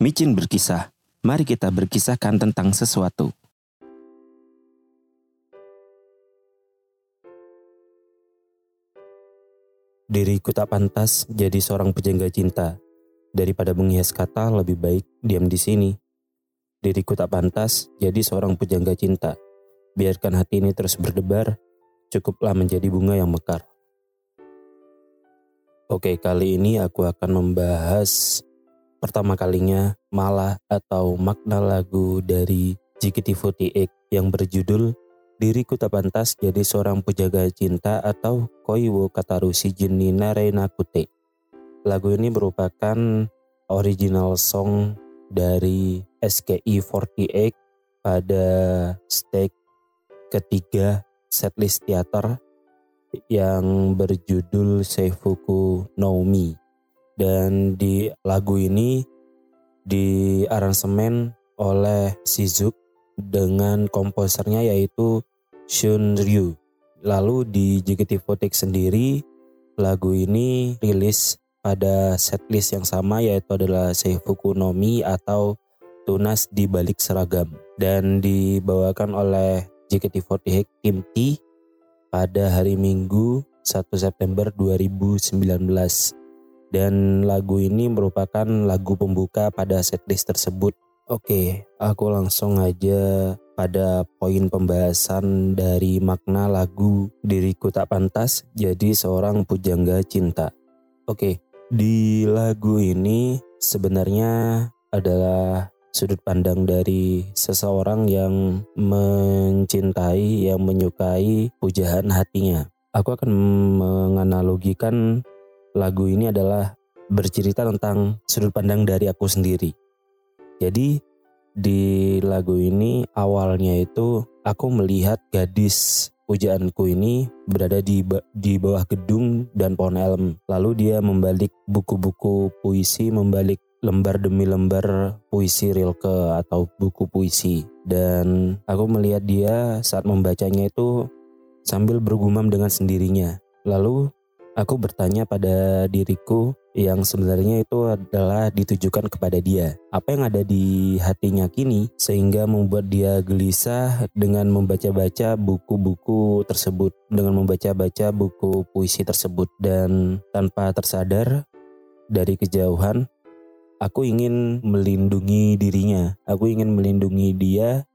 Micin berkisah. Mari kita berkisahkan tentang sesuatu. Diriku tak pantas jadi seorang penjaga cinta. Daripada menghias kata, lebih baik diam di sini. Diriku tak pantas jadi seorang penjaga cinta. Biarkan hati ini terus berdebar, cukuplah menjadi bunga yang mekar. Oke, kali ini aku akan membahas pertama kalinya malah atau makna lagu dari JKT48 yang berjudul Diriku tak pantas jadi seorang penjaga cinta atau Koiwo Kataru Shijin Narena Kute. Lagu ini merupakan original song dari SKI48 pada stage ketiga setlist teater yang berjudul Seifuku Naomi. Dan di lagu ini di aransemen oleh Shizuk dengan komposernya yaitu Shun Ryu. Lalu di JKT48 sendiri lagu ini rilis pada setlist yang sama yaitu adalah Seifuku no Mi atau Tunas di Balik Seragam dan dibawakan oleh JKT48 Kim T pada hari Minggu 1 September 2019 dan lagu ini merupakan lagu pembuka pada setlist tersebut. Oke, aku langsung aja pada poin pembahasan dari makna lagu Diriku Tak Pantas jadi seorang pujangga cinta. Oke, di lagu ini sebenarnya adalah sudut pandang dari seseorang yang mencintai, yang menyukai pujaan hatinya. Aku akan menganalogikan lagu ini adalah bercerita tentang sudut pandang dari aku sendiri. Jadi di lagu ini awalnya itu aku melihat gadis pujaanku ini berada di di bawah gedung dan pohon elm. Lalu dia membalik buku-buku puisi, membalik lembar demi lembar puisi Rilke atau buku puisi. Dan aku melihat dia saat membacanya itu sambil bergumam dengan sendirinya. Lalu aku bertanya pada diriku, yang sebenarnya itu adalah ditujukan kepada dia. Apa yang ada di hatinya kini sehingga membuat dia gelisah dengan membaca-baca buku-buku tersebut, dengan membaca-baca buku puisi tersebut dan tanpa tersadar dari kejauhan aku ingin melindungi dirinya. Aku ingin melindungi dia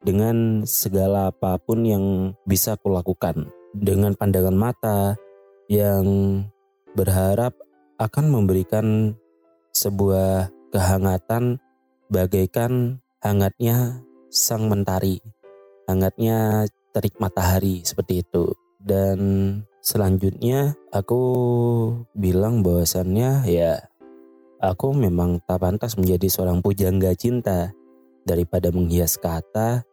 dengan segala apa pun yang bisa aku lakukan. Dengan pandangan mata yang berharap akan memberikan sebuah kehangatan bagaikan hangatnya sang mentari, hangatnya terik matahari seperti itu. Dan selanjutnya aku bilang bahwasannya ya aku memang tak pantas menjadi seorang pujangga cinta daripada menghias kata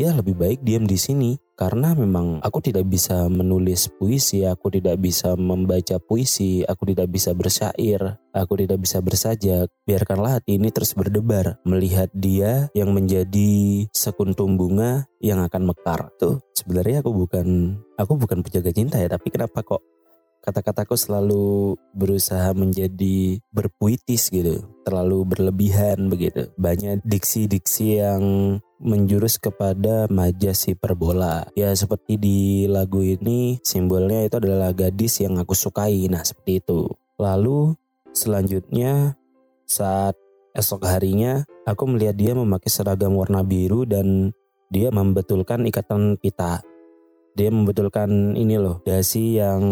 ya lebih baik diam di sini karena memang aku tidak bisa menulis puisi, aku tidak bisa membaca puisi, aku tidak bisa bersyair, aku tidak bisa bersajak. Biarkanlah hati ini terus berdebar melihat dia yang menjadi sekuntum bunga yang akan mekar. Tuh sebenarnya aku bukan aku bukan penjaga cinta ya, tapi kenapa kok kata-kataku selalu berusaha menjadi berpuitis gitu, terlalu berlebihan begitu. Banyak diksi-diksi yang menjurus kepada majas hiperbola. Ya seperti di lagu ini simbolnya itu adalah gadis yang aku sukai. Nah seperti itu. Lalu selanjutnya saat esok harinya aku melihat dia memakai seragam warna biru dan dia membetulkan ikatan pita. Dia membetulkan ini loh dasi yang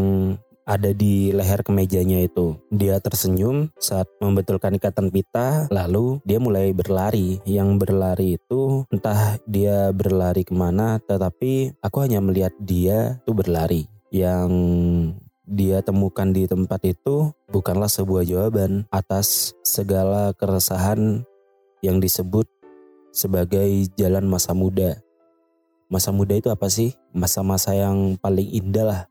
ada di leher kemejanya itu. Dia tersenyum saat membetulkan ikatan pita, lalu dia mulai berlari. Yang berlari itu entah dia berlari ke mana, tetapi aku hanya melihat dia tuh berlari. Yang dia temukan di tempat itu bukanlah sebuah jawaban atas segala keresahan yang disebut sebagai jalan masa muda. Masa muda itu apa sih? Masa-masa yang paling indah lah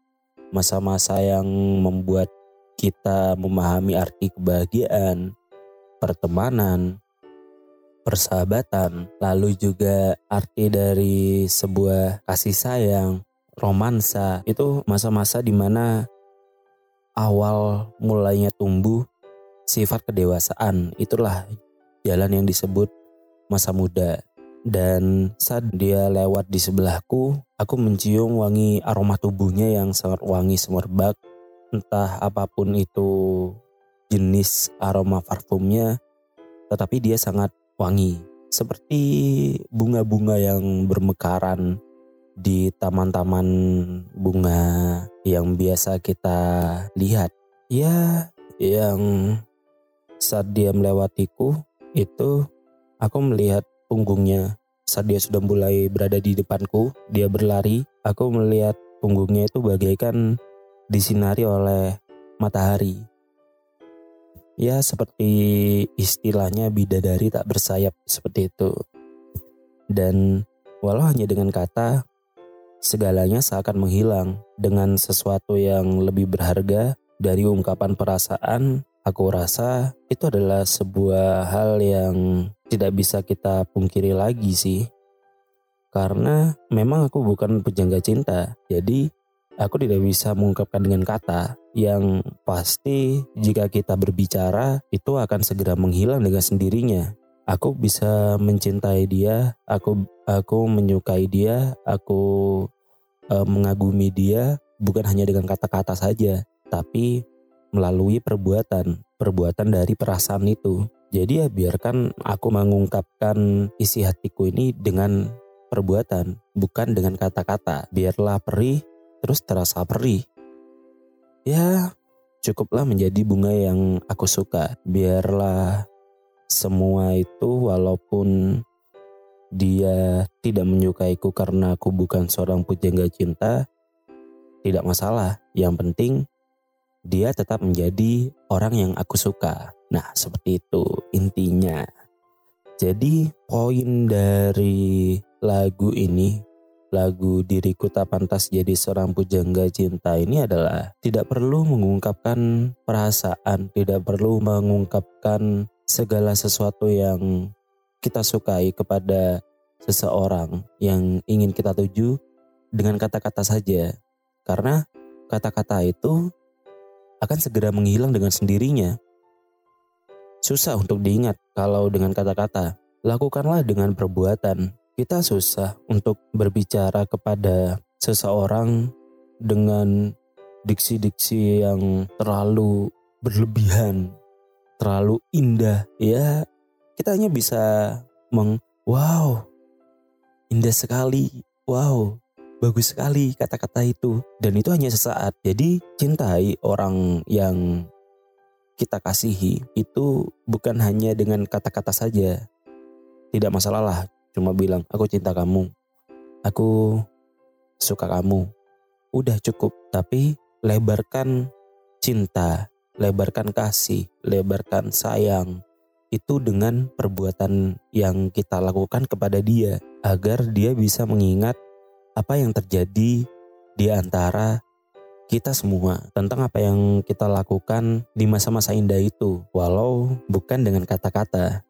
masa-masa yang membuat kita memahami arti kebahagiaan, pertemanan, persahabatan, lalu juga arti dari sebuah kasih sayang, romansa. Itu masa-masa di mana awal mulainya tumbuh sifat kedewasaan. Itulah jalan yang disebut masa muda. Dan saat dia lewat di sebelahku, aku mencium wangi aroma tubuhnya yang sangat wangi semerbak. Entah apa pun itu jenis aroma parfumnya, tetapi dia sangat wangi. Seperti bunga-bunga yang bermekaran di taman-taman bunga yang biasa kita lihat. Ya, yang saat dia melewatiku itu aku melihat punggungnya. Saat dia sudah mulai berada di depanku, dia berlari. Aku melihat punggungnya itu bagaikan disinari oleh matahari. Ya seperti istilahnya bidadari tak bersayap seperti itu. Dan walau hanya dengan kata, segalanya seakan menghilang dengan sesuatu yang lebih berharga dari ungkapan perasaan. Aku rasa itu adalah sebuah hal yang tidak bisa kita pungkiri lagi sih. Karena memang aku bukan penjaga cinta, jadi aku tidak bisa mengungkapkan dengan kata yang pasti jika kita berbicara itu akan segera menghilang dengan sendirinya. Aku bisa mencintai dia, aku aku menyukai dia, aku uh, mengagumi dia bukan hanya dengan kata-kata saja, tapi melalui perbuatan, perbuatan dari perasaan itu. Jadi ya biarkan aku mengungkapkan isi hatiku ini dengan perbuatan, bukan dengan kata-kata. Biarlah perih terus terasa perih. Ya, cukuplah menjadi bunga yang aku suka. Biarlah semua itu walaupun dia tidak menyukaiku karena aku bukan seorang pujangga cinta, tidak masalah. Yang penting dia tetap menjadi orang yang aku suka. Nah, seperti itu intinya. Jadi poin dari lagu ini lagu Diriku Tak Pantas Jadi Seorang Pujangga Cinta ini adalah tidak perlu mengungkapkan perasaan, tidak perlu mengungkapkan segala sesuatu yang kita sukai kepada seseorang yang ingin kita tuju dengan kata-kata saja. Karena kata-kata itu akan segera menghilang dengan sendirinya. Susah untuk diingat kalau dengan kata-kata. Lakukanlah dengan perbuatan kita susah untuk berbicara kepada seseorang dengan diksi-diksi yang terlalu berlebihan, terlalu indah. Ya, kita hanya bisa meng, wow, indah sekali, wow, bagus sekali kata-kata itu. Dan itu hanya sesaat. Jadi cintai orang yang kita kasihi itu bukan hanya dengan kata-kata saja. Tidak masalah lah cuma bilang aku cinta kamu, aku suka kamu. Udah cukup, tapi lebarkan cinta, lebarkan kasih, lebarkan sayang itu dengan perbuatan yang kita lakukan kepada dia agar dia bisa mengingat apa yang terjadi di antara kita semua tentang apa yang kita lakukan di masa-masa indah itu walau bukan dengan kata-kata